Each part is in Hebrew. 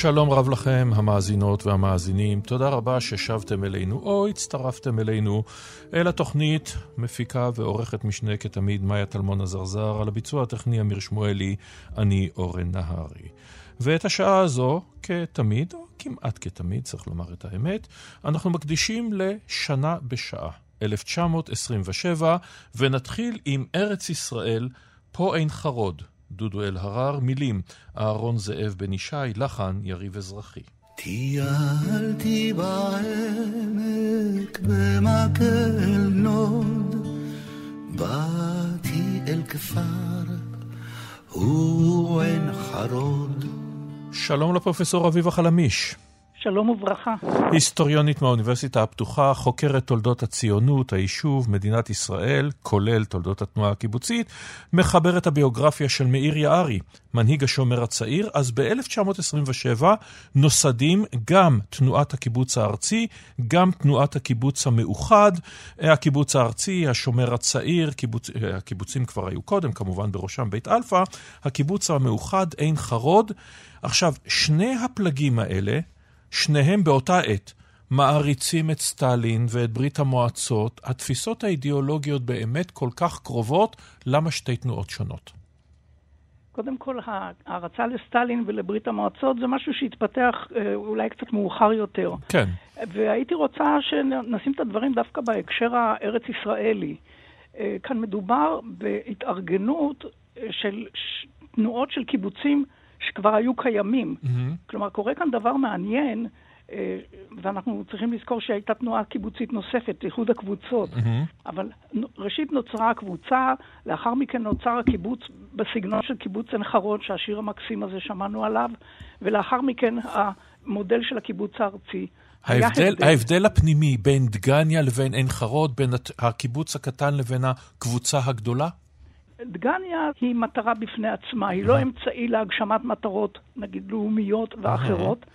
שלום רב לכם, המאזינות והמאזינים. תודה רבה ששבתם אלינו או הצטרפתם אלינו אל התוכנית, מפיקה ועורכת משנה כתמיד מאיה טלמון עזרזר, על הביצוע הטכני אמיר שמואלי, אני אורן נהרי. ואת השעה הזו, כתמיד, או כמעט כתמיד, צריך לומר את האמת, אנחנו מקדישים לשנה בשעה, 1927, ונתחיל עם ארץ ישראל, פה אין חרוד, דודו אלהרר, מילים אהרון זאב בן ישי, לחן יריב אזרחי. טיילתי בעמק במקל נוד, באתי אל כפר, הוא עין חרוד. שלום לפרופסור אביבה חלמיש. שלום וברכה. היסטוריונית מהאוניברסיטה הפתוחה, חוקרת תולדות הציונות, היישוב, מדינת ישראל, כולל תולדות התנועה הקיבוצית, מחברת הביוגרפיה של מאיר יערי, מנהיג השומר הצעיר, אז ב-1927 נוסדים גם תנועת הקיבוץ הארצי, גם תנועת הקיבוץ המאוחד, הקיבוץ הארצי, השומר הצעיר, קיבוצ... הקיבוצים כבר היו קודם, כמובן בראשם בית אלפא, הקיבוץ המאוחד עין חרוד. עכשיו, שני הפלגים האלה, שניהם באותה עת מעריצים את סטלין ואת ברית המועצות, התפיסות האידיאולוגיות באמת כל כך קרובות, למה שתי תנועות שונות? קודם כל, ההערצה לסטלין ולברית המועצות זה משהו שהתפתח אה, אולי קצת מאוחר יותר. כן. והייתי רוצה שנשים את הדברים דווקא בהקשר הארץ-ישראלי. אה, כאן מדובר בהתארגנות של תנועות של קיבוצים שכבר היו קיימים. Mm-hmm. כלומר, קורה כאן דבר מעניין, אה, ואנחנו צריכים לזכור שהייתה תנועה קיבוצית נוספת, איחוד הקבוצות. Mm-hmm. אבל ראשית נוצרה הקבוצה, לאחר מכן נוצר הקיבוץ בסגנון של קיבוץ עין חרוד, שהשיר המקסים הזה שמענו עליו, ולאחר מכן המודל של הקיבוץ הארצי. ההבדל, ההבדל הפנימי בין דגניה לבין עין חרוד, בין הקיבוץ הקטן לבין הקבוצה הגדולה? דגניה היא מטרה בפני עצמה, היא לא אמצעי להגשמת מטרות, נגיד, לאומיות ואחרות,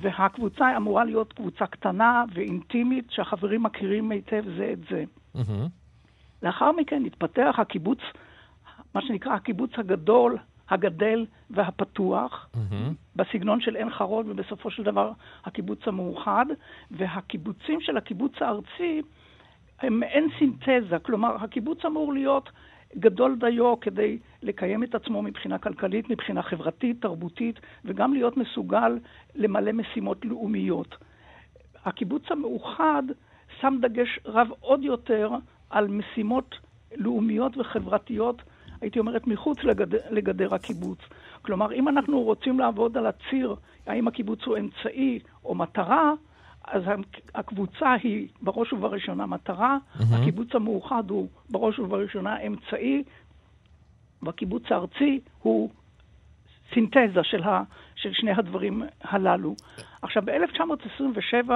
והקבוצה אמורה להיות קבוצה קטנה ואינטימית, שהחברים מכירים היטב זה את זה. לאחר מכן התפתח הקיבוץ, מה שנקרא הקיבוץ הגדול, הגדל והפתוח, mm-hmm. בסגנון של עין חרוד, ובסופו של דבר הקיבוץ המאוחד, והקיבוצים של הקיבוץ הארצי הם מעין סינתזה, כלומר, הקיבוץ אמור להיות גדול דיו כדי לקיים את עצמו מבחינה כלכלית, מבחינה חברתית, תרבותית, וגם להיות מסוגל למלא משימות לאומיות. הקיבוץ המאוחד שם דגש רב עוד יותר על משימות לאומיות וחברתיות, הייתי אומרת, מחוץ לגדר, לגדר הקיבוץ. כלומר, אם אנחנו רוצים לעבוד על הציר, האם הקיבוץ הוא אמצעי או מטרה, אז הקבוצה היא בראש ובראשונה מטרה, mm-hmm. הקיבוץ המאוחד הוא בראש ובראשונה אמצעי, והקיבוץ הארצי הוא סינתזה של, ה, של שני הדברים הללו. עכשיו, ב-1927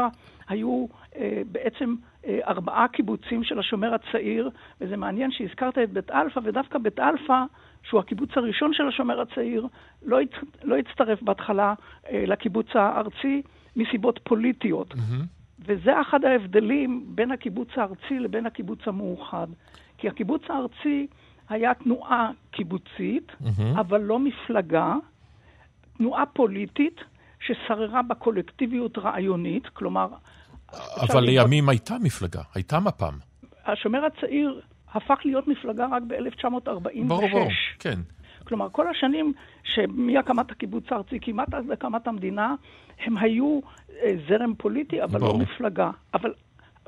היו אה, בעצם אה, ארבעה קיבוצים של השומר הצעיר, וזה מעניין שהזכרת את בית אלפא, ודווקא בית אלפא, שהוא הקיבוץ הראשון של השומר הצעיר, לא, הת, לא הצטרף בהתחלה אה, לקיבוץ הארצי, מסיבות פוליטיות. Mm-hmm. וזה אחד ההבדלים בין הקיבוץ הארצי לבין הקיבוץ המאוחד. כי הקיבוץ הארצי היה תנועה קיבוצית, mm-hmm. אבל לא מפלגה, תנועה פוליטית ששררה בקולקטיביות רעיונית, כלומר... אבל לימים לראות... הייתה מפלגה, הייתה מפ"ם. השומר הצעיר הפך להיות מפלגה רק ב-1946. ברור, ברור, כן. כלומר, כל השנים שמהקמת הקיבוץ הארצי, כמעט עד להקמת המדינה, הם היו אה, זרם פוליטי, אבל ברור. לא מפלגה. אבל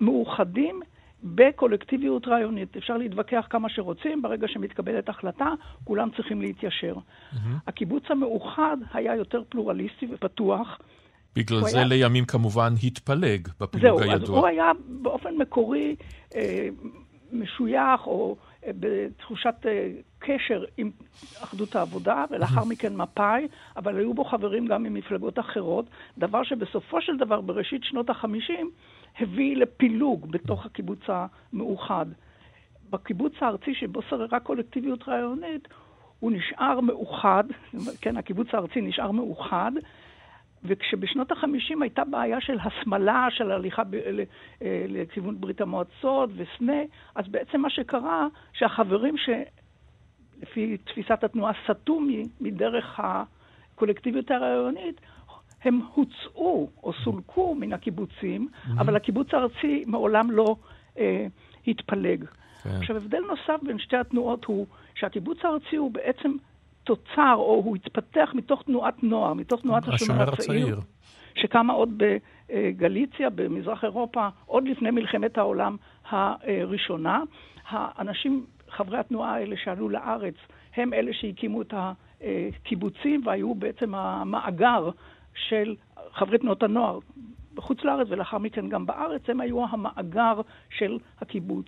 מאוחדים בקולקטיביות רעיונית. אפשר להתווכח כמה שרוצים, ברגע שמתקבלת החלטה, כולם צריכים להתיישר. Mm-hmm. הקיבוץ המאוחד היה יותר פלורליסטי ופתוח. בגלל זה היה... לימים כמובן התפלג בפילוג זהו, הידוע. זהו, אז הוא היה באופן מקורי אה, משוייך או בתחושת קשר עם אחדות העבודה, ולאחר מכן מפא"י, אבל היו בו חברים גם ממפלגות אחרות, דבר שבסופו של דבר, בראשית שנות החמישים, הביא לפילוג בתוך הקיבוץ המאוחד. בקיבוץ הארצי שבו שררה קולקטיביות רעיונית, הוא נשאר מאוחד, כן, הקיבוץ הארצי נשאר מאוחד, וכשבשנות החמישים הייתה בעיה של הסמלה, של הליכה ב- אה, לכיוון ברית המועצות וסנה, אז בעצם מה שקרה, שהחברים שלפי תפיסת התנועה סטו מדרך הקולקטיביות הרעיונית, הם הוצאו או סולקו מן הקיבוצים, mm-hmm. אבל הקיבוץ הארצי מעולם לא אה, התפלג. כן. עכשיו, הבדל נוסף בין שתי התנועות הוא שהקיבוץ הארצי הוא בעצם תוצר, או הוא התפתח מתוך תנועת נוער, מתוך תנועת השומר הצעיר, שקמה עוד בגליציה, במזרח אירופה, עוד לפני מלחמת העולם הראשונה. האנשים, חברי התנועה האלה שעלו לארץ, הם אלה שהקימו את הקיבוצים והיו בעצם המאגר של חברי תנועות הנוער בחוץ לארץ ולאחר מכן גם בארץ, הם היו המאגר של הקיבוץ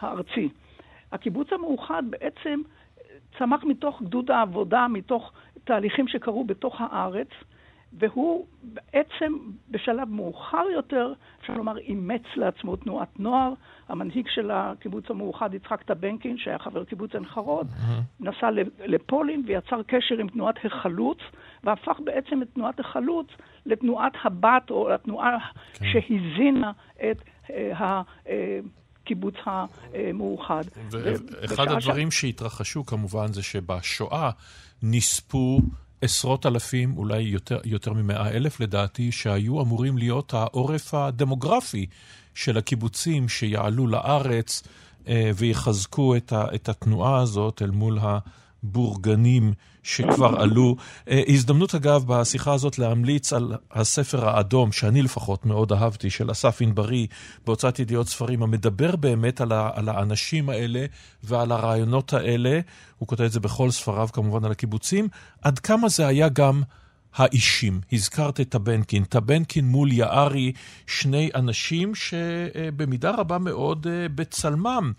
הארצי. הקיבוץ המאוחד בעצם צמח מתוך גדוד העבודה, מתוך תהליכים שקרו בתוך הארץ, והוא בעצם בשלב מאוחר יותר, אפשר לומר, אימץ לעצמו תנועת נוער. המנהיג של הקיבוץ המאוחד, יצחק טבנקין, שהיה חבר קיבוץ עין חרוד, mm-hmm. נסע לפולין ויצר קשר עם תנועת החלוץ, והפך בעצם את תנועת החלוץ לתנועת הבת, או התנועה כן. שהזינה את אה, הקיבוץ המאוחד. ואחד הדברים ש... שהתרחשו כמובן זה שבשואה נספו עשרות אלפים, אולי יותר, יותר ממאה אלף לדעתי, שהיו אמורים להיות העורף הדמוגרפי של הקיבוצים שיעלו לארץ אה, ויחזקו את, ה, את התנועה הזאת אל מול הבורגנים שכבר עלו. אה, הזדמנות אגב בשיחה הזאת להמליץ על הספר האדום, שאני לפחות מאוד אהבתי, של אסף ענברי בהוצאת ידיעות ספרים, המדבר באמת על, ה, על האנשים האלה ועל הרעיונות האלה. הוא כותב את זה בכל ספריו כמובן על הקיבוצים. עד כמה זה היה גם... האישים. הזכרת את טבנקין. טבנקין מול יערי, שני אנשים שבמידה רבה מאוד אה, בצלמם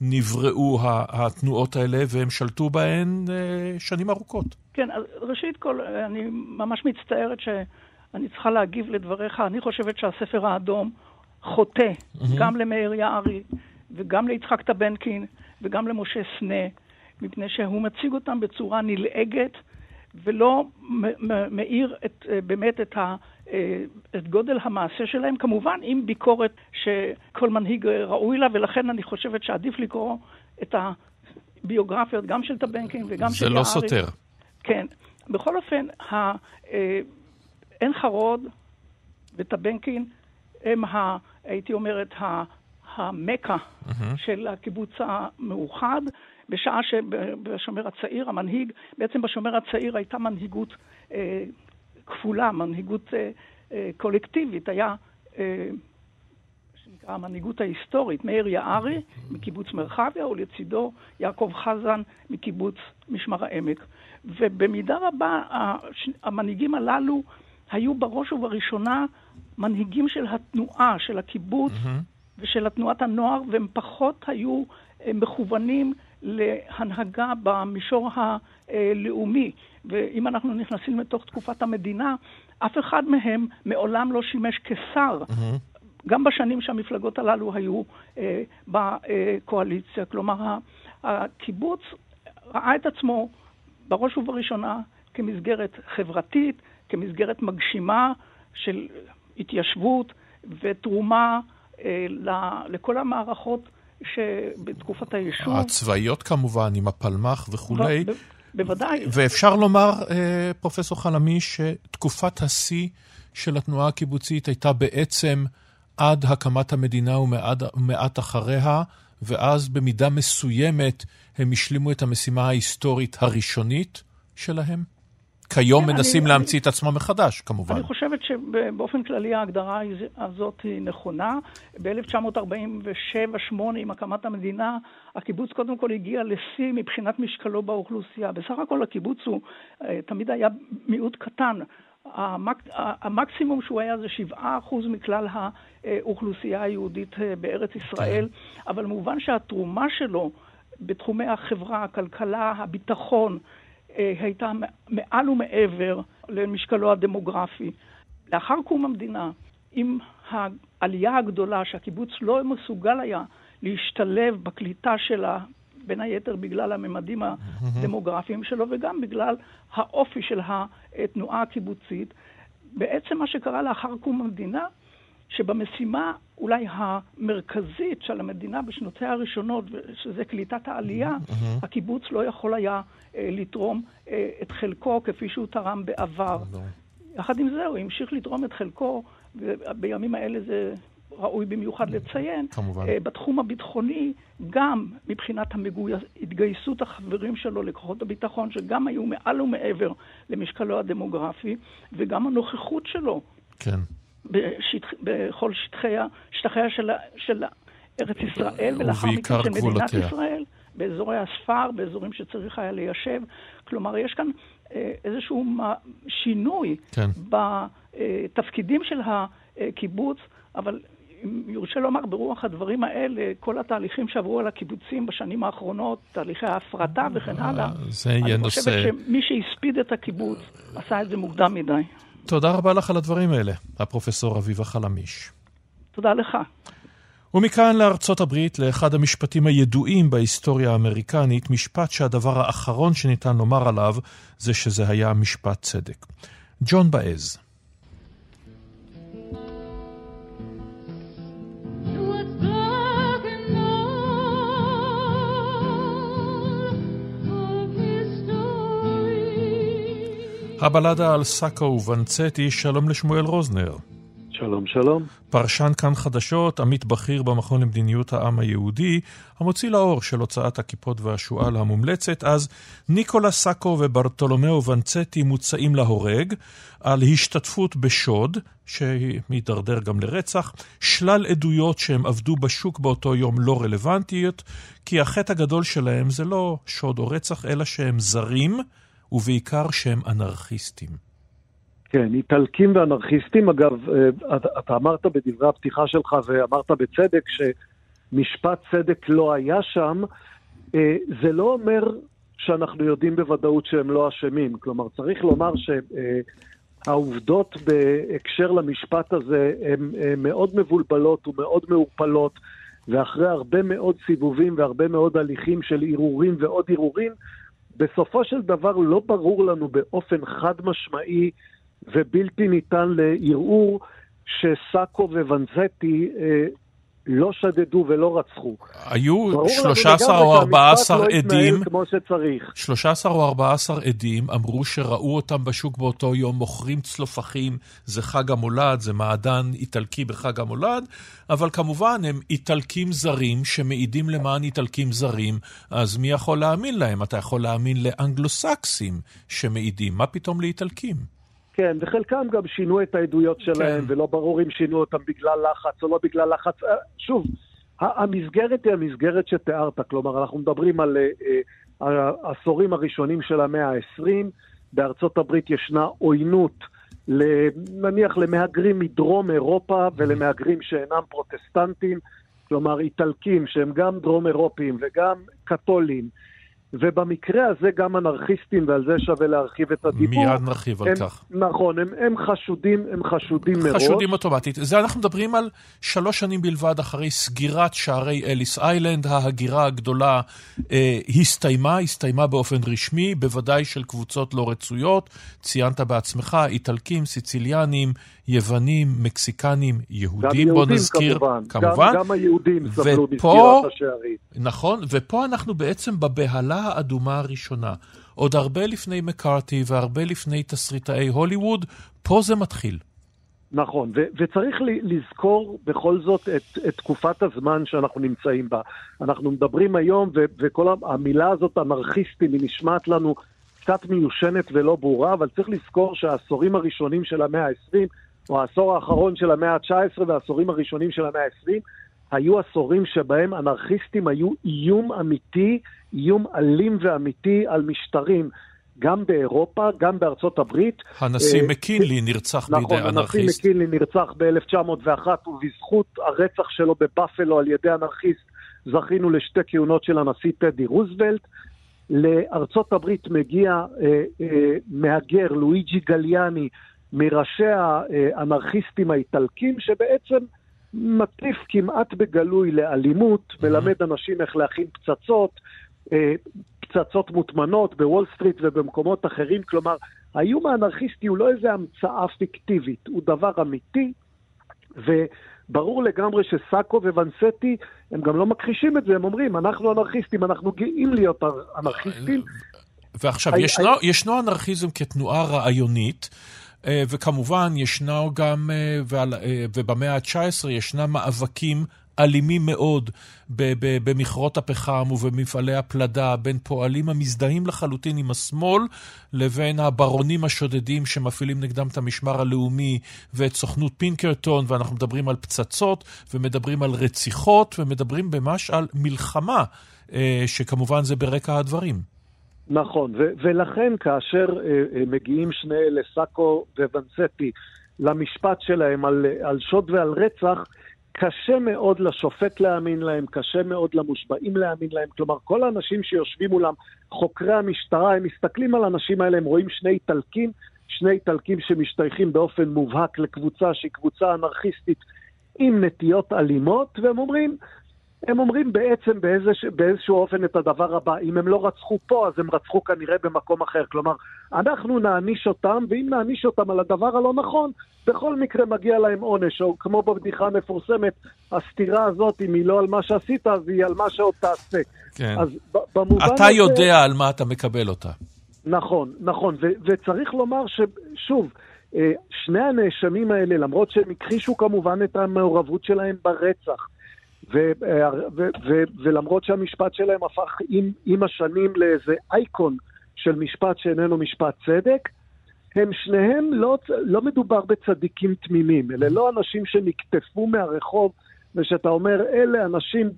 נבראו התנועות האלה והם שלטו בהן אה, שנים ארוכות. כן, אז ראשית כל, אני ממש מצטערת שאני צריכה להגיב לדבריך. אני חושבת שהספר האדום חוטא mm-hmm. גם למאיר יערי וגם ליצחק טבנקין וגם למשה סנה, מפני שהוא מציג אותם בצורה נלעגת ולא מאיר את, אה, באמת את ה... אה, את גודל המעשה שלהם, כמובן עם ביקורת שכל מנהיג ראוי לה, ולכן אני חושבת שעדיף לקרוא את הביוגרפיות גם של טבנקין וגם של יערי. זה לא סותר. כן. בכל אופן, אה, עין חרוד וטבנקין הם, ה, הייתי אומרת, ה, mm-hmm. של הקיבוץ המאוחד, בשעה שבשומר הצעיר, המנהיג, בעצם בשומר הצעיר הייתה מנהיגות אה, כפולה, מנהיגות אה, אה, קולקטיבית. היה, אה, שנקרא המנהיגות ההיסטורית, מאיר יערי מקיבוץ מרחביה, ולצידו יעקב חזן מקיבוץ משמר העמק. ובמידה רבה המנהיגים הללו היו בראש ובראשונה מנהיגים של התנועה, של הקיבוץ mm-hmm. ושל התנועת הנוער, והם פחות היו מכוונים להנהגה במישור הלאומי. ואם אנחנו נכנסים לתוך תקופת המדינה, אף אחד מהם מעולם לא שימש כשר. Mm-hmm. גם בשנים שהמפלגות הללו היו אה, בקואליציה. כלומר, הקיבוץ ראה את עצמו בראש ובראשונה כמסגרת חברתית, כמסגרת מגשימה של התיישבות ותרומה אה, לכל המערכות שבתקופת היישוב... הצבאיות כמובן, עם הפלמ"ח וכולי. ב- בוודאי. ואפשר לומר, אה, פרופסור חלמי, שתקופת השיא של התנועה הקיבוצית הייתה בעצם עד הקמת המדינה ומעט אחריה, ואז במידה מסוימת הם השלימו את המשימה ההיסטורית הראשונית שלהם? כיום כן, מנסים אני, להמציא אני, את עצמם מחדש, כמובן. אני חושבת שבאופן כללי ההגדרה הזאת היא נכונה. ב-1947-8, עם הקמת המדינה, הקיבוץ קודם כל הגיע לשיא מבחינת משקלו באוכלוסייה. בסך הכל הקיבוץ הוא אה, תמיד היה מיעוט קטן. המק... המקסימום שהוא היה זה 7% מכלל האוכלוסייה היהודית אה, בארץ ישראל, כן. אבל מובן שהתרומה שלו בתחומי החברה, הכלכלה, הביטחון, הייתה מעל ומעבר למשקלו הדמוגרפי. לאחר קום המדינה, עם העלייה הגדולה שהקיבוץ לא מסוגל היה להשתלב בקליטה שלה, בין היתר בגלל הממדים הדמוגרפיים שלו וגם בגלל האופי של התנועה הקיבוצית, בעצם מה שקרה לאחר קום המדינה, שבמשימה אולי המרכזית של המדינה בשנותיה הראשונות, שזה קליטת העלייה, mm-hmm. הקיבוץ לא יכול היה אה, לתרום אה, את חלקו כפי שהוא תרם בעבר. Mm-hmm. יחד עם זה, הוא המשיך לתרום את חלקו, ובימים האלה זה ראוי במיוחד לציין, כמובן. אה, בתחום הביטחוני, גם מבחינת התגייסות החברים שלו לכוחות הביטחון, שגם היו מעל ומעבר למשקלו הדמוגרפי, וגם הנוכחות שלו. כן. בשטח, בכל שטחיה, שטחיה של, של ארץ ישראל, ולאחר מכן של מדינת ישראל, באזורי הספר, באזורים שצריך היה ליישב. כלומר, יש כאן אה, איזשהו שינוי כן. בתפקידים של הקיבוץ, אבל אם יורשה לומר, ברוח הדברים האלה, כל התהליכים שעברו על הקיבוצים בשנים האחרונות, תהליכי ההפרטה וכן הלאה, זה יהיה נושא... אני חושבת שמי שהספיד את הקיבוץ עשה את זה מוקדם מדי. תודה רבה לך על הדברים האלה, הפרופסור אביבה חלמיש. תודה לך. ומכאן לארצות הברית, לאחד המשפטים הידועים בהיסטוריה האמריקנית, משפט שהדבר האחרון שניתן לומר עליו זה שזה היה משפט צדק. ג'ון באז. הבלדה על סאקו ובנצטי, שלום לשמואל רוזנר. שלום, שלום. פרשן כאן חדשות, עמית בכיר במכון למדיניות העם היהודי, המוציא לאור של הוצאת הכיפות והשועל המומלצת, אז ניקולה סאקו וברטולומיאו ונצטי מוצאים להורג, על השתתפות בשוד, שמתדרדר גם לרצח, שלל עדויות שהם עבדו בשוק באותו יום לא רלוונטיות, כי החטא הגדול שלהם זה לא שוד או רצח, אלא שהם זרים. ובעיקר שהם אנרכיסטים. כן, איטלקים ואנרכיסטים. אגב, אה, אתה אמרת בדברי הפתיחה שלך ואמרת בצדק שמשפט צדק לא היה שם. אה, זה לא אומר שאנחנו יודעים בוודאות שהם לא אשמים. כלומר, צריך לומר שהעובדות בהקשר למשפט הזה הן מאוד מבולבלות ומאוד מעורפלות, ואחרי הרבה מאוד סיבובים והרבה מאוד הליכים של ערעורים ועוד ערעורים, בסופו של דבר לא ברור לנו באופן חד משמעי ובלתי ניתן לערעור שסאקו וונזטי אה, לא שדדו ולא רצחו. היו 13 או 14 לא עדים, כמו שצריך. 13 או 14 עדים אמרו שראו אותם בשוק באותו יום מוכרים צלופחים, זה חג המולד, זה מעדן איטלקי בחג המולד, אבל כמובן הם איטלקים זרים שמעידים למען איטלקים זרים, אז מי יכול להאמין להם? אתה יכול להאמין לאנגלוסקסים שמעידים, מה פתאום לאיטלקים? כן, וחלקם גם שינו את העדויות שלהם, כן. ולא ברור אם שינו אותם בגלל לחץ או לא בגלל לחץ. אה, שוב, המסגרת היא המסגרת שתיארת, כלומר, אנחנו מדברים על uh, העשורים הראשונים של המאה ה-20, בארצות הברית ישנה עוינות, נניח למהגרים מדרום אירופה ולמהגרים שאינם פרוטסטנטים, כלומר איטלקים שהם גם דרום אירופים וגם קתולים. ובמקרה הזה גם אנרכיסטים, ועל זה שווה להרחיב את הדיבור. מיד נרחיב על כך. נכון, הם, הם חשודים, הם חשודים מראש. חשודים אוטומטית. זה אנחנו מדברים על שלוש שנים בלבד אחרי סגירת שערי אליס איילנד. ההגירה הגדולה אה, הסתיימה, הסתיימה באופן רשמי, בוודאי של קבוצות לא רצויות. ציינת בעצמך, איטלקים, סיציליאנים, יוונים, מקסיקנים, יהודים, בוא נזכיר, כמובן. כמובן. גם, גם היהודים סבלו מסגירת השערים. נכון, ופה אנחנו בעצם בבהלה האדומה הראשונה. עוד הרבה לפני מקארתי והרבה לפני תסריטאי הוליווד, פה זה מתחיל. נכון, ו- וצריך לזכור בכל זאת את, את תקופת הזמן שאנחנו נמצאים בה. אנחנו מדברים היום, ו- וכל המילה הזאת, אנרכיסטים, היא נשמעת לנו קצת מיושנת ולא ברורה, אבל צריך לזכור שהעשורים הראשונים של המאה ה-20, או העשור האחרון של המאה ה-19 והעשורים הראשונים של המאה ה-20, היו עשורים שבהם אנרכיסטים היו איום אמיתי, איום אלים ואמיתי על משטרים. גם באירופה, גם בארצות הברית. הנשיא uh, מקינלי נרצח נכון, בידי אנרכיסט. נכון, הנשיא מקינלי נרצח ב-1901, ובזכות הרצח שלו בבאפלו על ידי אנרכיסט, זכינו לשתי כהונות של הנשיא טדי רוזוולט. לארצות הברית מגיע אה, אה, מהגר, לואיג'י גליאני, מראשי האנרכיסטים האיטלקים, שבעצם מטיף כמעט בגלוי לאלימות, mm-hmm. מלמד אנשים איך להכין פצצות, אה, פצצות מוטמנות בוול סטריט ובמקומות אחרים. כלומר, האיום האנרכיסטי הוא לא איזה המצאה פיקטיבית, הוא דבר אמיתי, וברור לגמרי שסאקו וואנסטי, הם גם לא מכחישים את זה, הם אומרים, אנחנו אנרכיסטים, אנחנו גאים להיות אנרכיסטים. ועכשיו, ישנו, ישנו אנרכיזם כתנועה רעיונית. אה, וכמובן, ישנו גם, אה, אה, ובמאה ה-19 ישנם מאבקים אלימים מאוד במכרות הפחם ובמפעלי הפלדה בין פועלים המזדהים לחלוטין עם השמאל לבין הברונים השודדים שמפעילים נגדם את המשמר הלאומי ואת סוכנות פינקרטון, ואנחנו מדברים על פצצות ומדברים על רציחות ומדברים ממש על מלחמה, שכמובן זה ברקע הדברים. נכון, ו- ולכן כאשר uh, מגיעים שני אלה, סאקו וואנסטי, למשפט שלהם על, על שוד ועל רצח, קשה מאוד לשופט להאמין להם, קשה מאוד למושבעים להאמין להם. כלומר, כל האנשים שיושבים מולם, חוקרי המשטרה, הם מסתכלים על האנשים האלה, הם רואים שני איטלקים, שני איטלקים שמשתייכים באופן מובהק לקבוצה שהיא קבוצה אנרכיסטית עם נטיות אלימות, והם אומרים, הם אומרים בעצם באיזה, באיזשהו אופן את הדבר הבא, אם הם לא רצחו פה, אז הם רצחו כנראה במקום אחר. כלומר, אנחנו נעניש אותם, ואם נעניש אותם על הדבר הלא נכון, בכל מקרה מגיע להם עונש, או כמו בבדיחה המפורסמת, הסתירה הזאת, אם היא לא על מה שעשית, אז היא על מה שעוד תעשה. כן. אז במובן אתה הזה... יודע על מה אתה מקבל אותה. נכון, נכון, ו- וצריך לומר ששוב, אה, שני הנאשמים האלה, למרות שהם הכחישו כמובן את המעורבות שלהם ברצח, ו, ו, ו, ולמרות שהמשפט שלהם הפך עם, עם השנים לאיזה אייקון של משפט שאיננו משפט צדק, הם שניהם לא, לא מדובר בצדיקים תמימים, אלה לא אנשים שנקטפו מהרחוב ושאתה אומר, אלה אנשים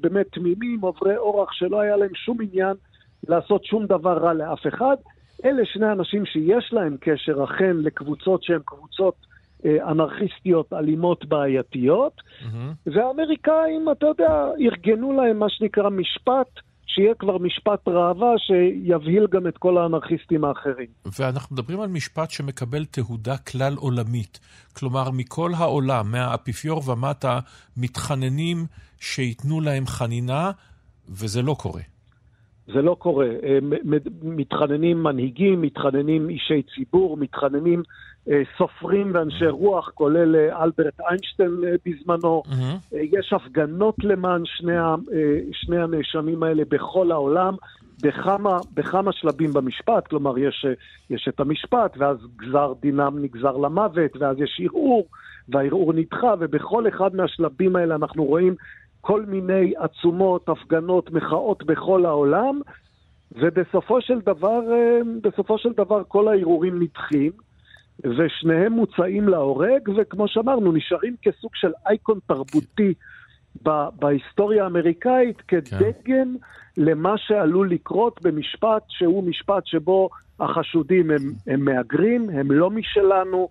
באמת תמימים, עוברי אורח שלא היה להם שום עניין לעשות שום דבר רע לאף אחד. אלה שני אנשים שיש להם קשר אכן לקבוצות שהן קבוצות אה, אנרכיסטיות אלימות בעייתיות, mm-hmm. והאמריקאים, אתה יודע, ארגנו להם מה שנקרא משפט, שיהיה כבר משפט ראווה שיבהיל גם את כל האנרכיסטים האחרים. ואנחנו מדברים על משפט שמקבל תהודה כלל עולמית. כלומר, מכל העולם, מהאפיפיור ומטה, מתחננים שייתנו להם חנינה, וזה לא קורה. זה לא קורה. מתחננים מנהיגים, מתחננים אישי ציבור, מתחננים אה, סופרים ואנשי רוח, כולל אה, אלברט איינשטיין אה, בזמנו. Mm-hmm. יש הפגנות למען שני, שני הנאשמים האלה בכל העולם, בכמה, בכמה שלבים במשפט. כלומר, יש, יש את המשפט, ואז גזר דינם נגזר למוות, ואז יש ערעור, והערעור נדחה, ובכל אחד מהשלבים האלה אנחנו רואים כל מיני עצומות, הפגנות, מחאות בכל העולם, ובסופו של דבר, בסופו של דבר כל הערעורים נדחים. ושניהם מוצאים להורג, וכמו שאמרנו, נשארים כסוג של אייקון תרבותי בהיסטוריה האמריקאית, כדגם כן. למה שעלול לקרות במשפט שהוא משפט שבו החשודים הם, הם מהגרים, הם לא משלנו,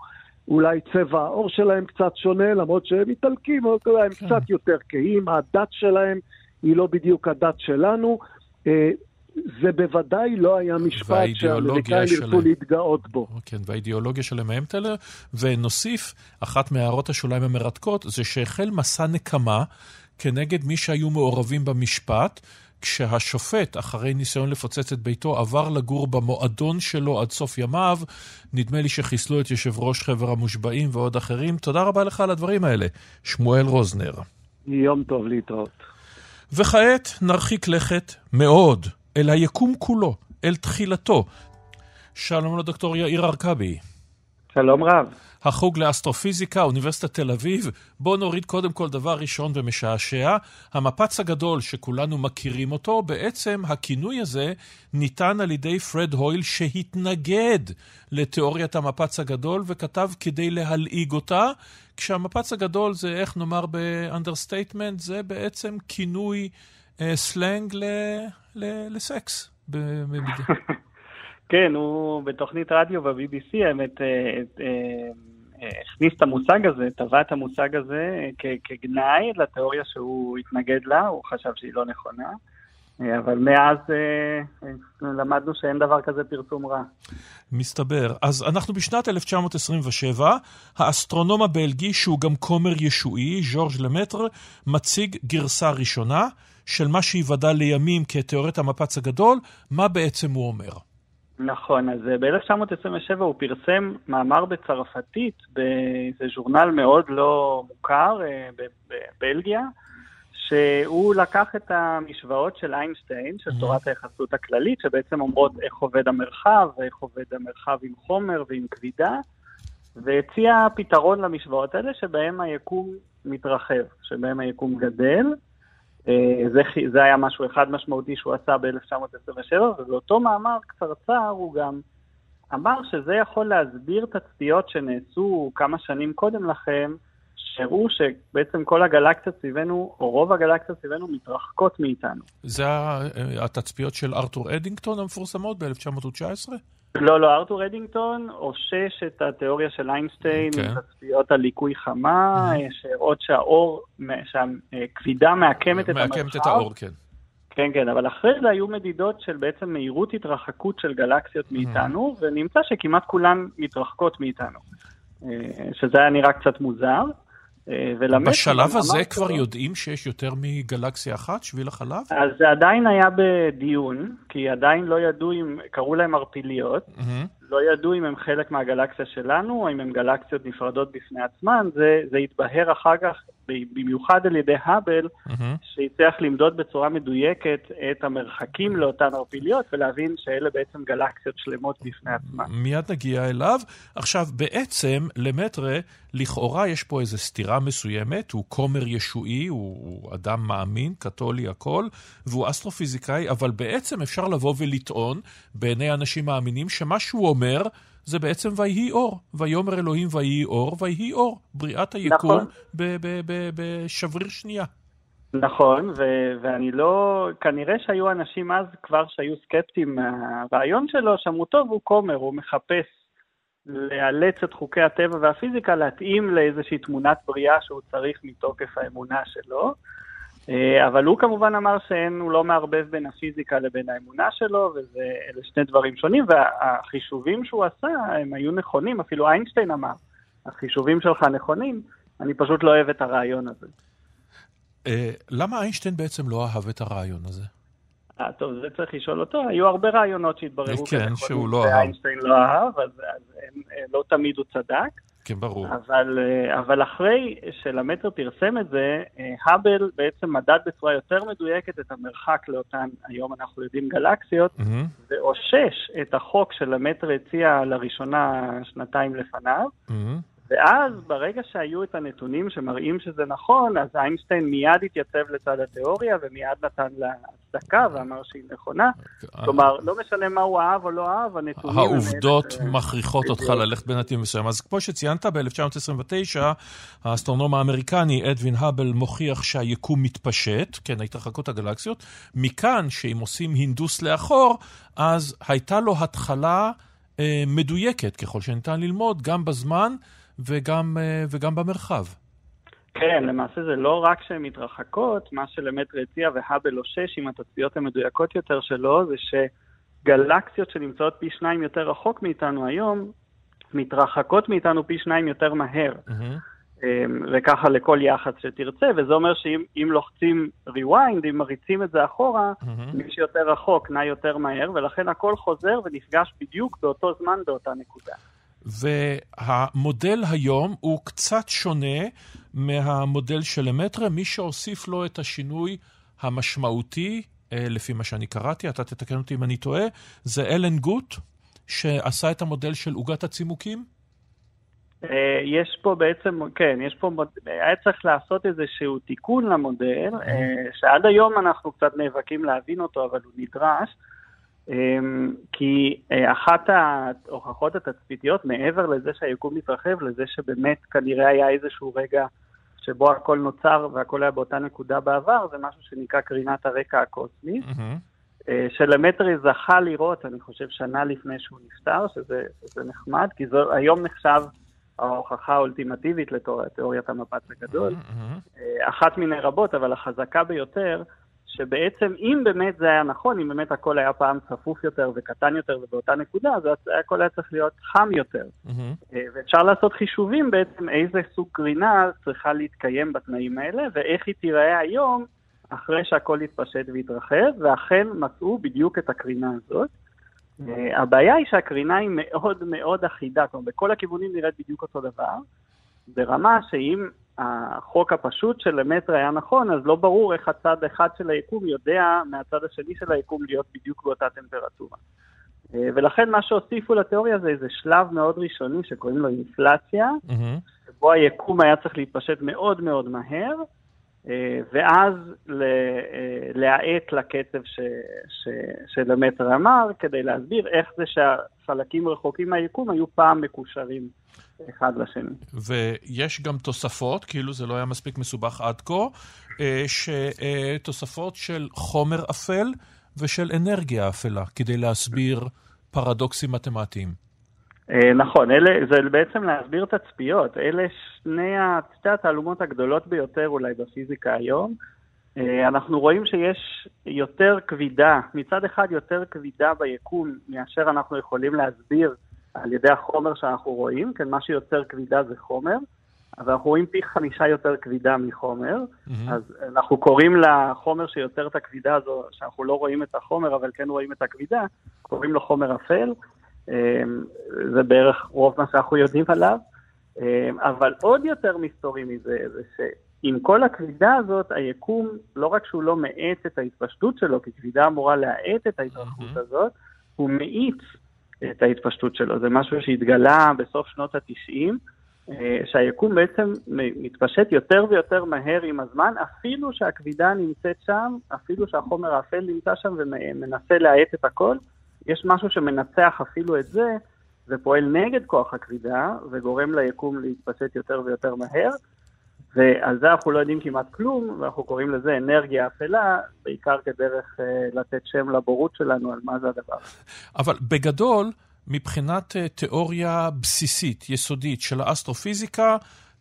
אולי צבע העור שלהם קצת שונה, למרות שהם איטלקים, הם כן. קצת יותר כהים, הדת שלהם היא לא בדיוק הדת שלנו. אה, זה בוודאי לא היה משפט שהאמריקאים ירצו להתגאות בו. כן, והאידיאולוגיה שלהם מאיימת עליה. ונוסיף, אחת מהערות השוליים המרתקות, זה שהחל מסע נקמה כנגד מי שהיו מעורבים במשפט. כשהשופט, אחרי ניסיון לפוצץ את ביתו, עבר לגור במועדון שלו עד סוף ימיו, נדמה לי שחיסלו את יושב ראש חבר המושבעים ועוד אחרים. תודה רבה לך על הדברים האלה, שמואל רוזנר. יום טוב להתראות. וכעת נרחיק לכת מאוד אל היקום כולו, אל תחילתו. שלום לדוקטור יאיר ארכבי. שלום רב. החוג לאסטרופיזיקה, אוניברסיטת תל אביב. בואו נוריד קודם כל דבר ראשון ומשעשע. המפץ הגדול שכולנו מכירים אותו, בעצם הכינוי הזה ניתן על ידי פרד הויל שהתנגד לתיאוריית המפץ הגדול וכתב כדי להלעיג אותה, כשהמפץ הגדול זה, איך נאמר ב understatement, זה בעצם כינוי אה, סלנג ל... לסקס. כן, הוא בתוכנית רדיו ב-BBC, האמת, אה, אה, הכניס את המושג הזה, טבע את המושג הזה כגנאי לתיאוריה שהוא התנגד לה, הוא חשב שהיא לא נכונה. אבל מאז למדנו שאין דבר כזה פרסום רע. מסתבר. אז אנחנו בשנת 1927, האסטרונום הבלגי, שהוא גם כומר ישועי, ז'ורג' למטר, מציג גרסה ראשונה של מה שייוודע לימים כתיאוריית המפץ הגדול, מה בעצם הוא אומר. נכון, אז ב-1927 הוא פרסם מאמר בצרפתית באיזה ז'ורנל מאוד לא מוכר בבלגיה, שהוא לקח את המשוואות של איינשטיין, של תורת היחסות הכללית, שבעצם אומרות איך עובד המרחב, ואיך עובד המרחב עם חומר ועם כבידה, והציע פתרון למשוואות האלה, שבהם היקום מתרחב, שבהם היקום גדל. אה, זה, זה היה משהו אחד משמעותי שהוא עשה ב-1927, ובאותו מאמר קצרצר הוא גם אמר שזה יכול להסביר תצפיות שנעשו כמה שנים קודם לכם, שהראו שבעצם כל הגלקסיות סביבנו, או רוב הגלקסיות סביבנו, מתרחקות מאיתנו. זה אה, התצפיות של ארתור אדינגטון המפורסמות ב-1919? לא, לא, ארתור אדינגטון אושש את התיאוריה של איינשטיין, okay. אוקיי. תצפיות על ליקוי חמה, mm-hmm. שהראות שהאור, שהכבידה מעקמת את המרחב. מעקמת את האור, כן. כן, כן, אבל אחרי זה היו מדידות של בעצם מהירות התרחקות של גלקסיות מאיתנו, mm-hmm. ונמצא שכמעט כולן מתרחקות מאיתנו. אה, שזה היה נראה קצת מוזר. אה, בשלב הזה כבר יודעים שיש יותר מגלקסיה אחת, שביל החלב? אז זה עדיין היה בדיון, כי עדיין לא ידעו אם, קראו להם ערפיליות, mm-hmm. לא ידעו אם הם חלק מהגלקסיה שלנו, או אם הם גלקסיות נפרדות בפני עצמן, זה, זה התבהר אחר כך במיוחד על ידי האבל, mm-hmm. שהצליח למדוד בצורה מדויקת את המרחקים לאותן ערפיליות, ולהבין שאלה בעצם גלקסיות שלמות בפני עצמן. מיד נגיע אליו. עכשיו, בעצם, למטרה, לכאורה יש פה איזו סתירה מסוימת, הוא כומר ישועי, הוא, הוא אדם מאמין, קתולי, הכל, והוא אסטרופיזיקאי, אבל בעצם אפשר לבוא ולטעון, בעיני אנשים מאמינים, שמה שהוא אומר, זה בעצם ויהי אור. ויאמר אלוהים ויהי אור, ויהי אור. בריאת היקום נכון. בשבריר שנייה. נכון, ו- ואני לא... כנראה שהיו אנשים אז כבר שהיו סקפטיים מהרעיון שלו, שאמרו, טוב, הוא כומר, הוא מחפש לאלץ את חוקי הטבע והפיזיקה, להתאים לאיזושהי תמונת בריאה שהוא צריך מתוקף האמונה שלו. אה, אבל הוא כמובן אמר שהוא לא מערבב בין הפיזיקה לבין האמונה שלו, ואלה שני דברים שונים, והחישובים שהוא עשה הם היו נכונים, אפילו איינשטיין אמר, החישובים שלך נכונים, אני פשוט לא אוהב את הרעיון הזה. אה, למה איינשטיין בעצם לא אהב את הרעיון הזה? אה, טוב, זה צריך לשאול אותו. היו הרבה רעיונות שהתבררו כן, שהוא לא אהב. ואיינשטיין לא אהב, אז, אז לא תמיד הוא צדק. כן, ברור. אבל, אה, אבל אחרי שלמטר פרסם את זה, אה, האבל בעצם מדד בצורה יותר מדויקת את המרחק לאותן, היום אנחנו יודעים, גלקסיות, mm-hmm. ואושש את החוק שלמטר הציע לראשונה שנתיים לפניו. Mm-hmm. ואז ברגע שהיו את הנתונים שמראים שזה נכון, אז איינשטיין מיד התייצב לצד התיאוריה ומיד נתן לה הצדקה ואמר שהיא נכונה. כלומר, לא משנה מה הוא אהב או לא אהב, הנתונים... העובדות מכריחות אותך ללכת בנתיב מסוים. אז כמו שציינת, ב-1929, האסטרונום האמריקני אדווין האבל מוכיח שהיקום מתפשט, כן, התרחקות הגלקסיות. מכאן שאם עושים הינדוס לאחור, אז הייתה לו התחלה אה, מדויקת, ככל שניתן ללמוד, גם בזמן. וגם, אה, וגם במרחב. כן, למעשה זה לא רק שהן מתרחקות, מה שלמטרי הציע והאבל אושש עם התצפיות המדויקות יותר שלו, זה שגלקסיות שנמצאות פי שניים יותר רחוק מאיתנו היום, מתרחקות מאיתנו פי שניים יותר מהר. Mm-hmm. וככה לכל יחס שתרצה, וזה אומר שאם לוחצים rewind, אם מריצים את זה אחורה, mm-hmm. מי שיותר רחוק נע יותר מהר, ולכן הכל חוזר ונפגש בדיוק באותו זמן באותה נקודה. והמודל היום הוא קצת שונה מהמודל של למטרה, מי שהוסיף לו את השינוי המשמעותי, אה, לפי מה שאני קראתי, אתה תתקן אותי אם אני טועה, זה אלן גוט, שעשה את המודל של עוגת הצימוקים? אה, יש פה בעצם, כן, יש פה, היה צריך לעשות איזשהו תיקון למודל, אה, שעד היום אנחנו קצת נאבקים להבין אותו, אבל הוא נדרש. אמ, כי אה, אחת ההוכחות התצפיתיות, מעבר לזה שהיקום מתרחב, לזה שבאמת כנראה היה איזשהו רגע שבו הכל נוצר והכל היה באותה נקודה בעבר, זה משהו שנקרא קרינת הרקע הקוסמי, mm-hmm. שלמטרי זכה לראות, אני חושב, שנה לפני שהוא נפטר, שזה, שזה נחמד, כי זו, היום נחשב ההוכחה האולטימטיבית לתיאוריית המפץ הגדול. Mm-hmm. אחת מיני רבות, אבל החזקה ביותר, שבעצם אם באמת זה היה נכון, אם באמת הכל היה פעם צפוף יותר וקטן יותר ובאותה נקודה, אז הכל היה צריך להיות חם יותר. Mm-hmm. ואפשר לעשות חישובים בעצם איזה סוג קרינה צריכה להתקיים בתנאים האלה, ואיך היא תיראה היום אחרי שהכל יתפשט ויתרחב, ואכן מצאו בדיוק את הקרינה הזאת. אה, הבעיה היא שהקרינה היא מאוד מאוד אחידה, כלומר בכל הכיוונים נראית בדיוק אותו דבר, ברמה שאם החוק הפשוט של המטר היה נכון, אז לא ברור איך הצד אחד של היקום יודע מהצד השני של היקום להיות בדיוק באותה טמפרטורה. אה, ולכן מה שהוסיפו לתיאוריה זה איזה שלב מאוד ראשוני שקוראים לו אינפלציה, mm-hmm. שבו היקום היה צריך להתפשט מאוד מאוד מהר, ואז אה, להאט לקצב ש, ש, של המטר אמר, כדי להסביר איך זה שהחלקים רחוקים מהיקום היו פעם מקושרים אחד לשני. ויש גם תוספות, כאילו זה לא היה מספיק מסובך עד כה, אה, תוספות של חומר אפל ושל אנרגיה אפלה, כדי להסביר פרדוקסים מתמטיים. אה, נכון, אלה, זה בעצם להסביר תצפיות. אלה שני, שתי התעלומות הגדולות ביותר אולי בפיזיקה היום. אה, אנחנו רואים שיש יותר כבידה, מצד אחד יותר כבידה ביקום מאשר אנחנו יכולים להסביר על ידי החומר שאנחנו רואים, כן, מה שיוצר כבידה זה חומר, אבל אנחנו רואים פי חמישה יותר כבידה מחומר, mm-hmm. אז אנחנו קוראים לחומר שיוצר את הכבידה הזו, שאנחנו לא רואים את החומר אבל כן רואים את הכבידה, קוראים לו חומר אפל. אמ, זה בערך רוב מה שאנחנו יודעים עליו. אמ, אבל עוד יותר מסתורי מזה, זה שעם כל הכבידה הזאת, היקום, לא רק שהוא לא מאט את ההתפשטות שלו, כי כבידה אמורה להאט את ההתרחבות mm-hmm. הזאת, הוא מאיץ את ההתפשטות שלו. זה משהו שהתגלה בסוף שנות ה-90, אה, שהיקום בעצם מתפשט יותר ויותר מהר עם הזמן, אפילו שהכבידה נמצאת שם, אפילו שהחומר האפל נמצא שם ומנסה להאט את הכל. יש משהו שמנצח אפילו את זה, ופועל נגד כוח הכבידה, וגורם ליקום להתפשט יותר ויותר מהר, ועל זה אנחנו לא יודעים כמעט כלום, ואנחנו קוראים לזה אנרגיה אפלה, בעיקר כדרך uh, לתת שם לבורות שלנו על מה זה הדבר. אבל בגדול, מבחינת uh, תיאוריה בסיסית, יסודית של האסטרופיזיקה,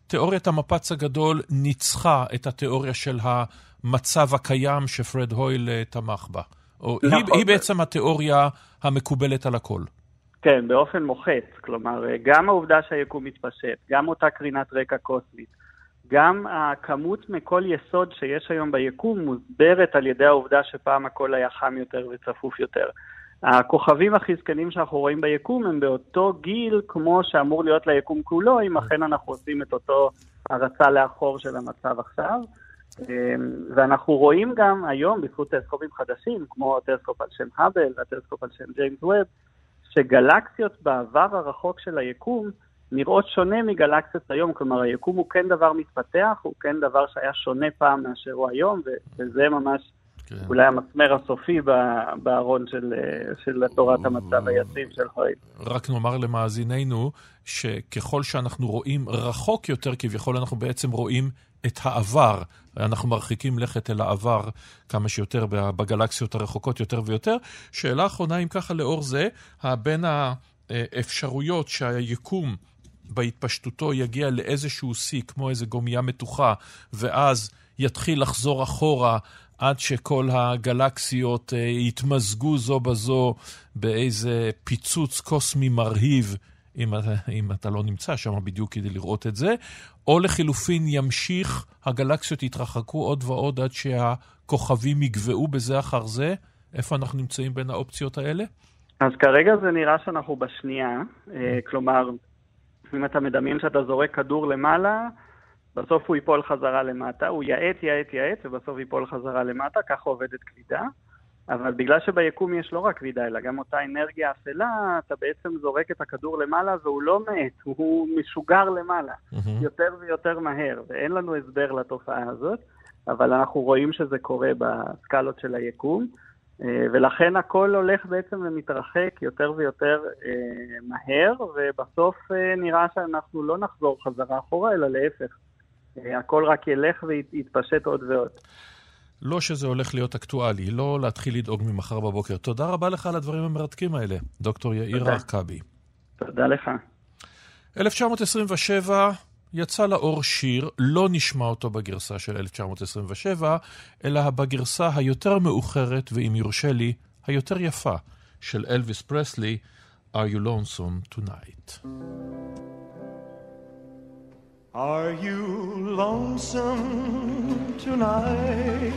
תיאוריית המפץ הגדול ניצחה את התיאוריה של המצב הקיים שפרד הויל uh, תמך בה. או נכון. היא, היא בעצם התיאוריה המקובלת על הכל. כן, באופן מוחץ. כלומר, גם העובדה שהיקום מתפשט, גם אותה קרינת רקע קוסמית, גם הכמות מכל יסוד שיש היום ביקום מוסברת על ידי העובדה שפעם הכל היה חם יותר וצפוף יותר. הכוכבים הכי זקנים שאנחנו רואים ביקום הם באותו גיל כמו שאמור להיות ליקום כולו, אם אכן אנחנו עושים את אותו הרצה לאחור של המצב עכשיו. אמ, ואנחנו רואים גם היום, בזכות טלסקופים חדשים, כמו הטלסקופ על שם האבל והטלסקופ על שם ג'יימס ווב, שגלקסיות בעבר הרחוק של היקום נראות שונה מגלקסיות היום, כלומר היקום הוא כן דבר מתפתח, הוא כן דבר שהיה שונה פעם מאשר הוא היום, וזה ממש כן. אולי המסמר הסופי בארון של, של תורת המצב היציב של חיים. רק נאמר למאזיננו, שככל שאנחנו רואים רחוק יותר, כביכול אנחנו בעצם רואים את העבר. אנחנו מרחיקים לכת אל העבר כמה שיותר בגלקסיות הרחוקות יותר ויותר. שאלה אחרונה, אם ככה, לאור זה, בין האפשרויות שהיקום בהתפשטותו יגיע לאיזשהו שיא, כמו איזו גומייה מתוחה, ואז יתחיל לחזור אחורה עד שכל הגלקסיות אה, יתמזגו זו בזו באיזה פיצוץ קוסמי מרהיב, אם, אם אתה לא נמצא שם בדיוק כדי לראות את זה, או לחילופין ימשיך, הגלקסיות יתרחקו עוד ועוד עד שהכוכבים יגבעו בזה אחר זה? איפה אנחנו נמצאים בין האופציות האלה? אז כרגע זה נראה שאנחנו בשנייה, אה, כלומר, אם אתה מדמיין שאתה זורק כדור למעלה, בסוף הוא ייפול חזרה למטה, הוא יעט, יעט, יעט, ובסוף ייפול חזרה למטה, ככה עובדת כבידה. אבל בגלל שביקום יש לא רק כבידה, אלא גם אותה אנרגיה אפלה, אתה בעצם זורק את הכדור למעלה והוא לא מת, הוא משוגר למעלה, mm-hmm. יותר ויותר מהר, ואין לנו הסבר לתופעה הזאת, אבל אנחנו רואים שזה קורה בסקלות של היקום, אה, ולכן הכל הולך בעצם ומתרחק יותר ויותר אה, מהר, ובסוף אה, נראה שאנחנו לא נחזור חזרה אחורה, אלא להפך. הכל רק ילך ויתפשט עוד ועוד. לא שזה הולך להיות אקטואלי, לא להתחיל לדאוג ממחר בבוקר. תודה רבה לך על הדברים המרתקים האלה, דוקטור יאיר ארכבי. תודה לך. 1927 יצא לאור שיר, לא נשמע אותו בגרסה של 1927, אלא בגרסה היותר מאוחרת, ואם יורשה לי, היותר יפה, של אלוויס פרסלי, Are You Lonesome Tonight? Are you lonesome tonight?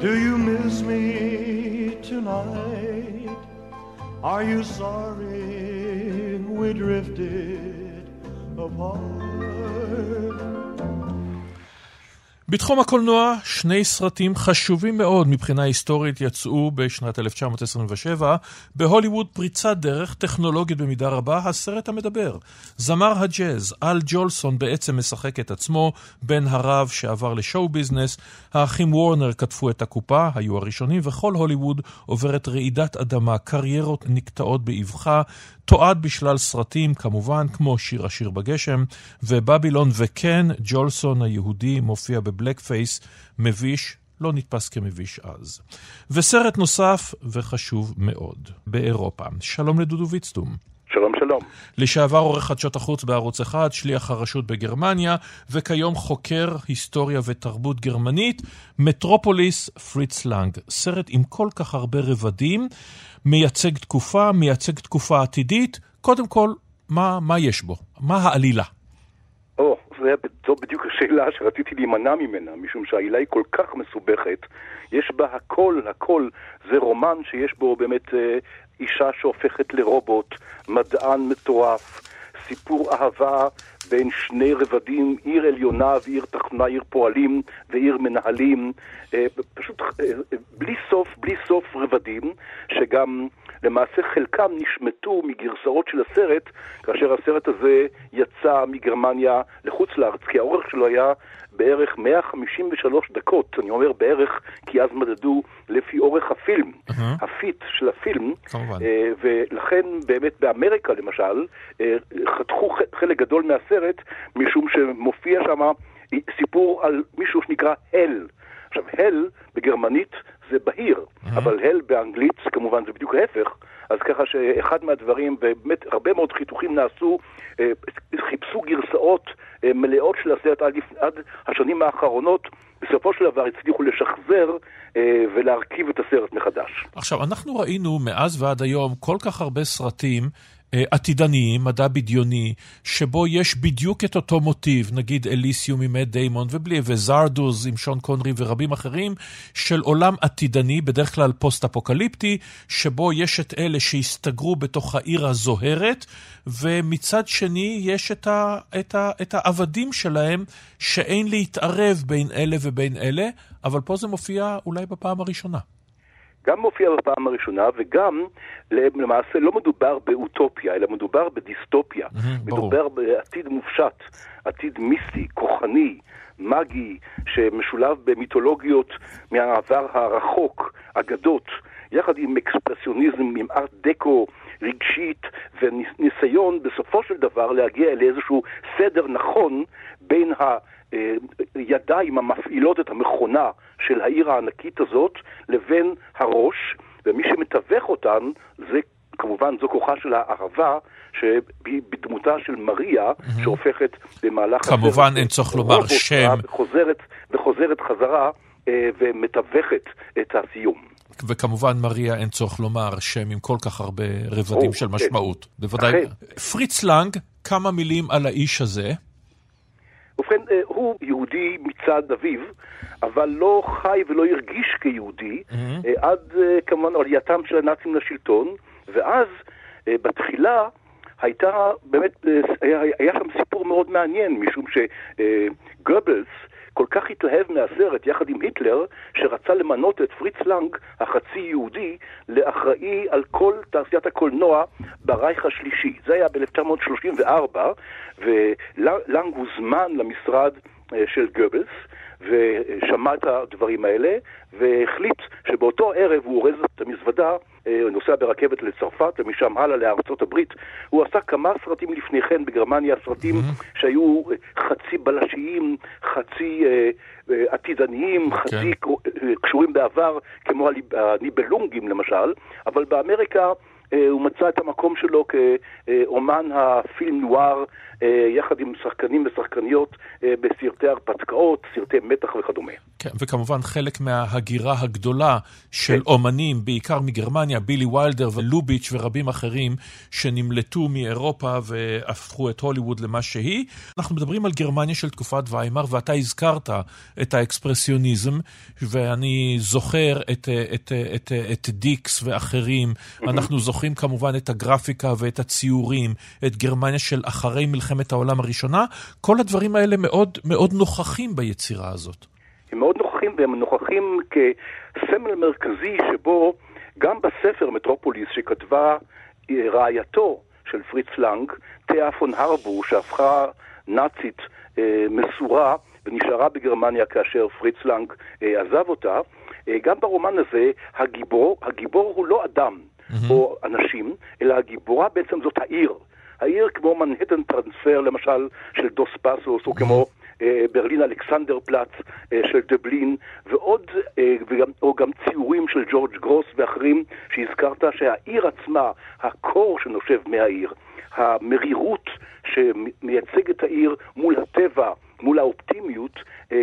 Do you miss me tonight? Are you sorry we drifted apart? בתחום הקולנוע, שני סרטים חשובים מאוד מבחינה היסטורית יצאו בשנת 1927. בהוליווד פריצת דרך טכנולוגית במידה רבה, הסרט המדבר. זמר הג'אז, אל ג'ולסון בעצם משחק את עצמו, בן הרב שעבר לשואו ביזנס. האחים וורנר כתבו את הקופה, היו הראשונים, וכל הוליווד עוברת רעידת אדמה, קריירות נקטעות באבחה, תועד בשלל סרטים, כמובן, כמו שיר השיר בגשם, ובבילון וכן, ג'ולסון היהודי מופיע בבלק פייס, מביש, לא נתפס כמביש אז. וסרט נוסף וחשוב מאוד, באירופה. שלום לדודו ויצטום. שלום שלום. לשעבר עורך חדשות החוץ בערוץ אחד, שליח הרשות בגרמניה, וכיום חוקר היסטוריה ותרבות גרמנית, מטרופוליס פריץ לנג. סרט עם כל כך הרבה רבדים, מייצג תקופה, מייצג תקופה עתידית. קודם כל, מה, מה יש בו? מה העלילה? או, זו בדיוק השאלה שרציתי להימנע ממנה, משום שהעלילה היא כל כך מסובכת. יש בה הכל, הכל. זה רומן שיש בו באמת אה, אישה שהופכת לרובוט, מדען מטורף, סיפור אהבה בין שני רבדים, עיר עליונה ועיר תחתונה, עיר פועלים ועיר מנהלים, אה, פשוט אה, בלי סוף, בלי סוף רבדים, שגם למעשה חלקם נשמטו מגרסאות של הסרט, כאשר הסרט הזה יצא מגרמניה לחוץ לארץ, כי האורך שלו היה בערך 153 דקות, אני אומר בערך, כי אז מדדו לפי אורך הפילם, uh-huh. הפיט של הפילם, כמובן. אה, ולכן באמת באמריקה למשל, אה, חתכו חלק גדול מהסרט, משום שמופיע שם סיפור על מישהו שנקרא הל. עכשיו, הל בגרמנית זה בהיר. אבל הל באנגלית כמובן זה בדיוק ההפך. אז ככה שאחד מהדברים, ובאמת הרבה מאוד חיתוכים נעשו, אה, חיפשו גרסאות אה, מלאות של הסרט עד, עד השנים האחרונות, בסופו של דבר הצליחו לשחזר אה, ולהרכיב את הסרט מחדש. עכשיו, אנחנו ראינו מאז ועד היום כל כך הרבה סרטים אה, עתידניים, מדע בדיוני, שבו יש בדיוק את אותו מוטיב, נגיד אליסיום עם מט דיימון ובלי, וזרדוז עם שון קונרי ורבים אחרים, של עולם עתידני, בדרך כלל פוסט-אפוקליפטי, שבו יש את אלה שהסתגרו בתוך העיר הזוהרת, ומצד שני יש את, ה, את, ה, את העבדים שלהם, שאין להתערב בין אלה ובין אלה, אבל פה זה מופיע אולי בפעם הראשונה. גם מופיע בפעם הראשונה, וגם למעשה לא מדובר באוטופיה, אלא מדובר בדיסטופיה. מדובר. בעתיד מופשט, עתיד מיסטי, כוחני, מגי, שמשולב במיתולוגיות מהעבר הרחוק, אגדות, יחד עם אקספרסיוניזם, עם ארט דקו רגשית, וניסיון בסופו של דבר להגיע לאיזשהו סדר נכון בין ה... הידיים המפעילות את המכונה של העיר הענקית הזאת לבין הראש, ומי שמתווך אותן זה כמובן זו כוחה של הערבה, שהיא בדמותה של מריה, mm-hmm. שהופכת במהלך... כמובן אין צורך לומר שם. וחוזרת, וחוזרת חזרה אה, ומתווכת את הסיום. וכמובן מריה אין צורך לומר שם עם כל כך הרבה רבדים או, של כן. משמעות. כן. בוודאי. פריץ לנג, כמה מילים על האיש הזה. ובכן, אה, הוא יהודי מצד אביו, אבל לא חי ולא הרגיש כיהודי, mm-hmm. עד אה, כמובן עלייתם של הנאצים לשלטון, ואז בתחילה הייתה באמת, היה, היה שם סיפור מאוד מעניין, משום שגובלס, כל כך התלהב מהסרט יחד עם היטלר, שרצה למנות את פריץ לנג, החצי יהודי, לאחראי על כל תעשיית הקולנוע ברייך השלישי. זה היה ב-1934, ולנג הוזמן למשרד אה, של גובלס, ושמע את הדברים האלה, והחליט שבאותו ערב הוא אורז את המזוודה, נוסע ברכבת לצרפת ומשם הלאה לארצות הברית. הוא עשה כמה סרטים לפני כן בגרמניה, סרטים mm-hmm. שהיו אה, חצי בלשיים, חצי אה, אה, עתידניים, okay. כן. חצי אה, קשורים בעבר, כמו הניבלונגים למשל, אבל באמריקה הוא מצא את המקום שלו כאומן הפילם נואר יחד עם שחקנים ושחקניות בסרטי הרפתקאות, סרטי מתח וכדומה. כן, וכמובן חלק מההגירה הגדולה של כן. אומנים, בעיקר מגרמניה, בילי ויילדר ולוביץ' ורבים אחרים, שנמלטו מאירופה והפכו את הוליווד למה שהיא. אנחנו מדברים על גרמניה של תקופת ויימאר, ואתה הזכרת את האקספרסיוניזם, ואני זוכר את, את, את, את דיקס ואחרים. אנחנו זוכרים כמובן את הגרפיקה ואת הציורים, את גרמניה של אחרי מלחמת העולם הראשונה. כל הדברים האלה מאוד מאוד נוכחים ביצירה הזאת. הם מאוד נוכחים, והם נוכחים כסמל מרכזי שבו גם בספר מטרופוליס שכתבה אה, רעייתו של פריץ לנג, תאה פון הרבור, שהפכה נאצית אה, מסורה ונשארה בגרמניה כאשר פריץ לנג אה, עזב אותה, אה, גם ברומן הזה הגיבור, הגיבור הוא לא אדם mm-hmm. או אנשים, אלא הגיבורה בעצם זאת העיר. העיר כמו מנהטן טרנספר למשל של דוס פסוס, או כמו ברלין אלכסנדר פלאץ אה, של דבלין, ועוד, אה, וגם, או גם ציורים של ג'ורג' גרוס ואחרים שהזכרת, שהעיר עצמה, הקור שנושב מהעיר, המרירות שמייצג את העיר מול הטבע, מול האופטימיות,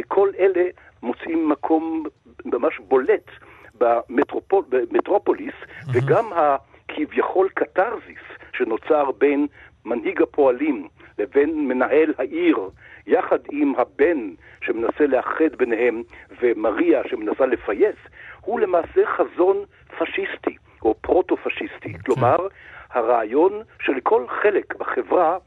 כל אלה מוצאים מקום ממש בולט במטרופול, במטרופוליס, mm-hmm. וגם הכביכול קתרזיס שנוצר בין מנהיג הפועלים לבין מנהל העיר, יחד עם הבן שמנסה לאחד ביניהם ומריה שמנסה לפייס, הוא למעשה חזון פשיסטי או פרוטו-פשיסטי. Okay. כלומר, הרעיון שלכל חלק בחברה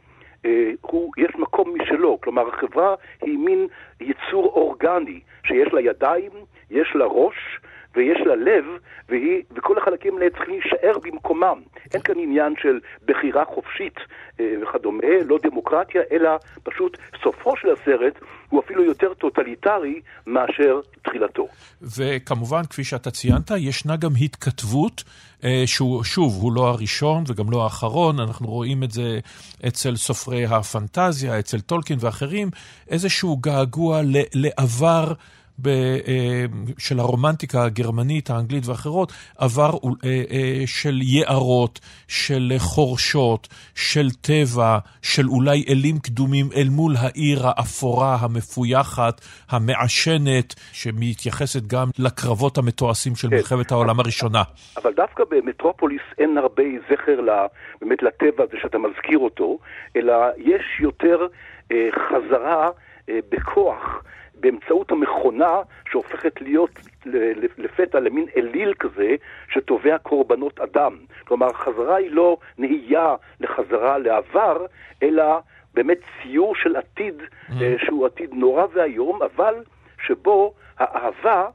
אה, הוא, יש מקום משלו, כלומר החברה היא מין יצור אורגני שיש לה ידיים, יש לה ראש, ויש לה לב, והיא, וכל החלקים האלה צריכים להישאר במקומם. אין כאן עניין של בחירה חופשית אה, וכדומה, לא דמוקרטיה, אלא פשוט סופו של הסרט הוא אפילו יותר טוטליטרי מאשר תחילתו. וכמובן, כפי שאתה ציינת, ישנה גם התכתבות, אה, שהוא, שוב, הוא לא הראשון וגם לא האחרון, אנחנו רואים את זה אצל סופרי הפנטזיה, אצל טולקין ואחרים, איזשהו געגוע לעבר. אה, של הרומנטיקה הגרמנית, האנגלית ואחרות, עבר אה, אה, של יערות, של חורשות, של טבע, של אולי אלים קדומים אל מול העיר האפורה, המפויחת, המעשנת, שמתייחסת גם לקרבות המתועשים של כן. מלחמת העולם הראשונה. אבל דווקא במטרופוליס אין הרבה זכר באמת לטבע הזה שאתה מזכיר אותו, אלא יש יותר חזרה בכוח. באמצעות המכונה שהופכת להיות לפתע למין אליל כזה שתובע קורבנות אדם. כלומר, החזרה היא לא נהייה לחזרה לעבר, אלא באמת ציור של עתיד mm-hmm. שהוא עתיד נורא ואיום, אבל שבו האהבה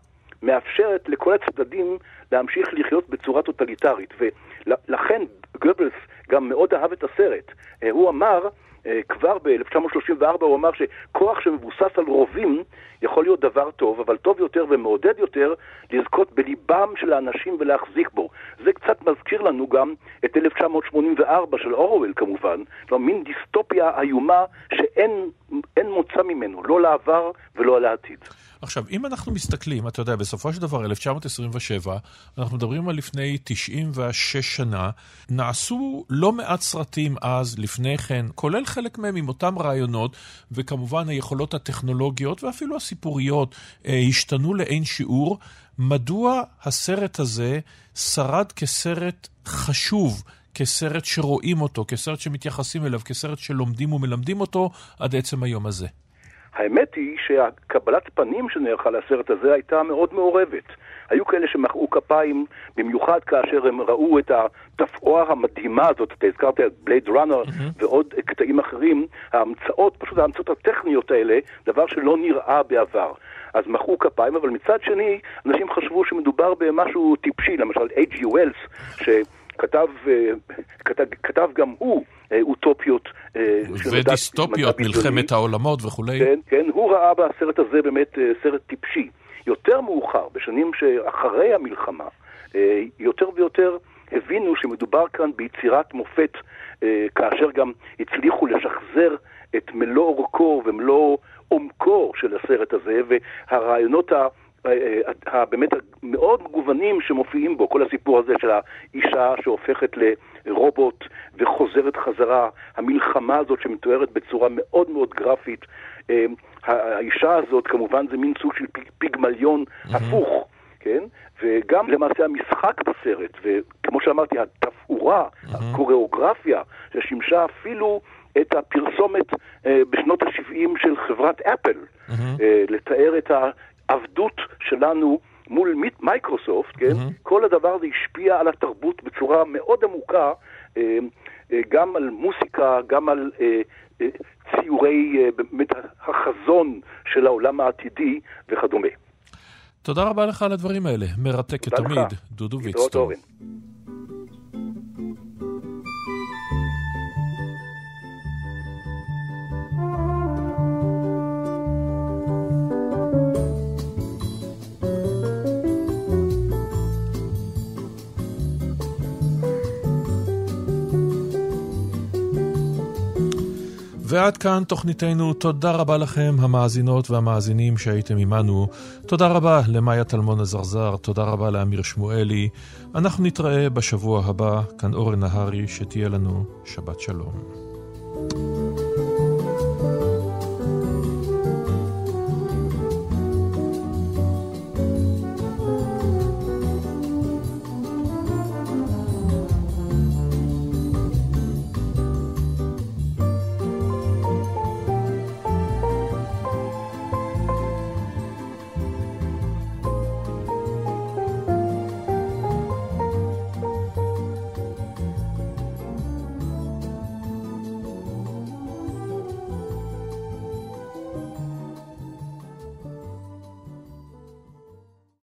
מאפשרת לכל הצדדים להמשיך לחיות בצורה טוטליטרית. ולכן גבלס גם מאוד אהב את הסרט. אה, הוא אמר, כבר ב-1934 הוא אמר שכוח שמבוסס על רובים יכול להיות דבר טוב, אבל טוב יותר ומעודד יותר לזכות בליבם של האנשים ולהחזיק בו. זה קצת מזכיר לנו גם את 1984 של אורוול כמובן, כלומר מין דיסטופיה איומה שאין מוצא ממנו, לא לעבר ולא לעתיד. עכשיו, אם אנחנו מסתכלים, אתה יודע, בסופו של דבר, 1927, אנחנו מדברים על לפני 96 שנה, נעשו לא מעט סרטים אז, לפני כן, כולל חלק מהם עם אותם רעיונות, וכמובן היכולות הטכנולוגיות ואפילו הסיפוריות אה, השתנו לאין שיעור. מדוע הסרט הזה שרד כסרט חשוב? כסרט שרואים אותו, כסרט שמתייחסים אליו, כסרט שלומדים ומלמדים אותו עד עצם היום הזה. האמת היא שהקבלת פנים שנערכה לסרט הזה הייתה מאוד מעורבת. היו כאלה שמחאו כפיים, במיוחד כאשר הם ראו את התפאורה המדהימה הזאת, אתה הזכרת את בלייד ראנר mm-hmm. ועוד קטעים אחרים, ההמצאות, פשוט ההמצאות הטכניות האלה, דבר שלא נראה בעבר. אז מחאו כפיים, אבל מצד שני, אנשים חשבו שמדובר במשהו טיפשי, למשל H.G. ווילס, שכתב אה, כתב, כתב גם הוא אה, אוטופיות. אה, ודיסטופיות, מלחמת העולמות וכולי. כן, כן, הוא ראה בסרט הזה באמת סרט טיפשי. יותר מאוחר, בשנים שאחרי המלחמה, יותר ויותר הבינו שמדובר כאן ביצירת מופת, כאשר גם הצליחו לשחזר את מלוא אורכו ומלוא עומקו של הסרט הזה, והרעיונות באמת המאוד מגוונים שמופיעים בו, כל הסיפור הזה של האישה שהופכת לרובוט וחוזרת חזרה, המלחמה הזאת שמתוארת בצורה מאוד מאוד גרפית, האישה הזאת כמובן זה מין סוג של פיגמליון. הפוך, כן? וגם למעשה המשחק בסרט, וכמו שאמרתי, התפאורה, mm-hmm. הקוריאוגרפיה, ששימשה אפילו את הפרסומת אה, בשנות ה-70 של חברת אפל, mm-hmm. אה, לתאר את העבדות שלנו מול מייקרוסופט, כן? Mm-hmm. כל הדבר הזה השפיע על התרבות בצורה מאוד עמוקה, אה, אה, גם על מוסיקה, גם על אה, ציורי, באמת החזון של העולם העתידי וכדומה. תודה רבה לך על הדברים האלה, מרתק כתמיד, דודו ויקסטון. ועד כאן תוכניתנו. תודה רבה לכם, המאזינות והמאזינים שהייתם עמנו. תודה רבה למאיה טלמון עזרזר, תודה רבה לאמיר שמואלי. אנחנו נתראה בשבוע הבא, כאן אורן נהרי, שתהיה לנו שבת שלום. thank you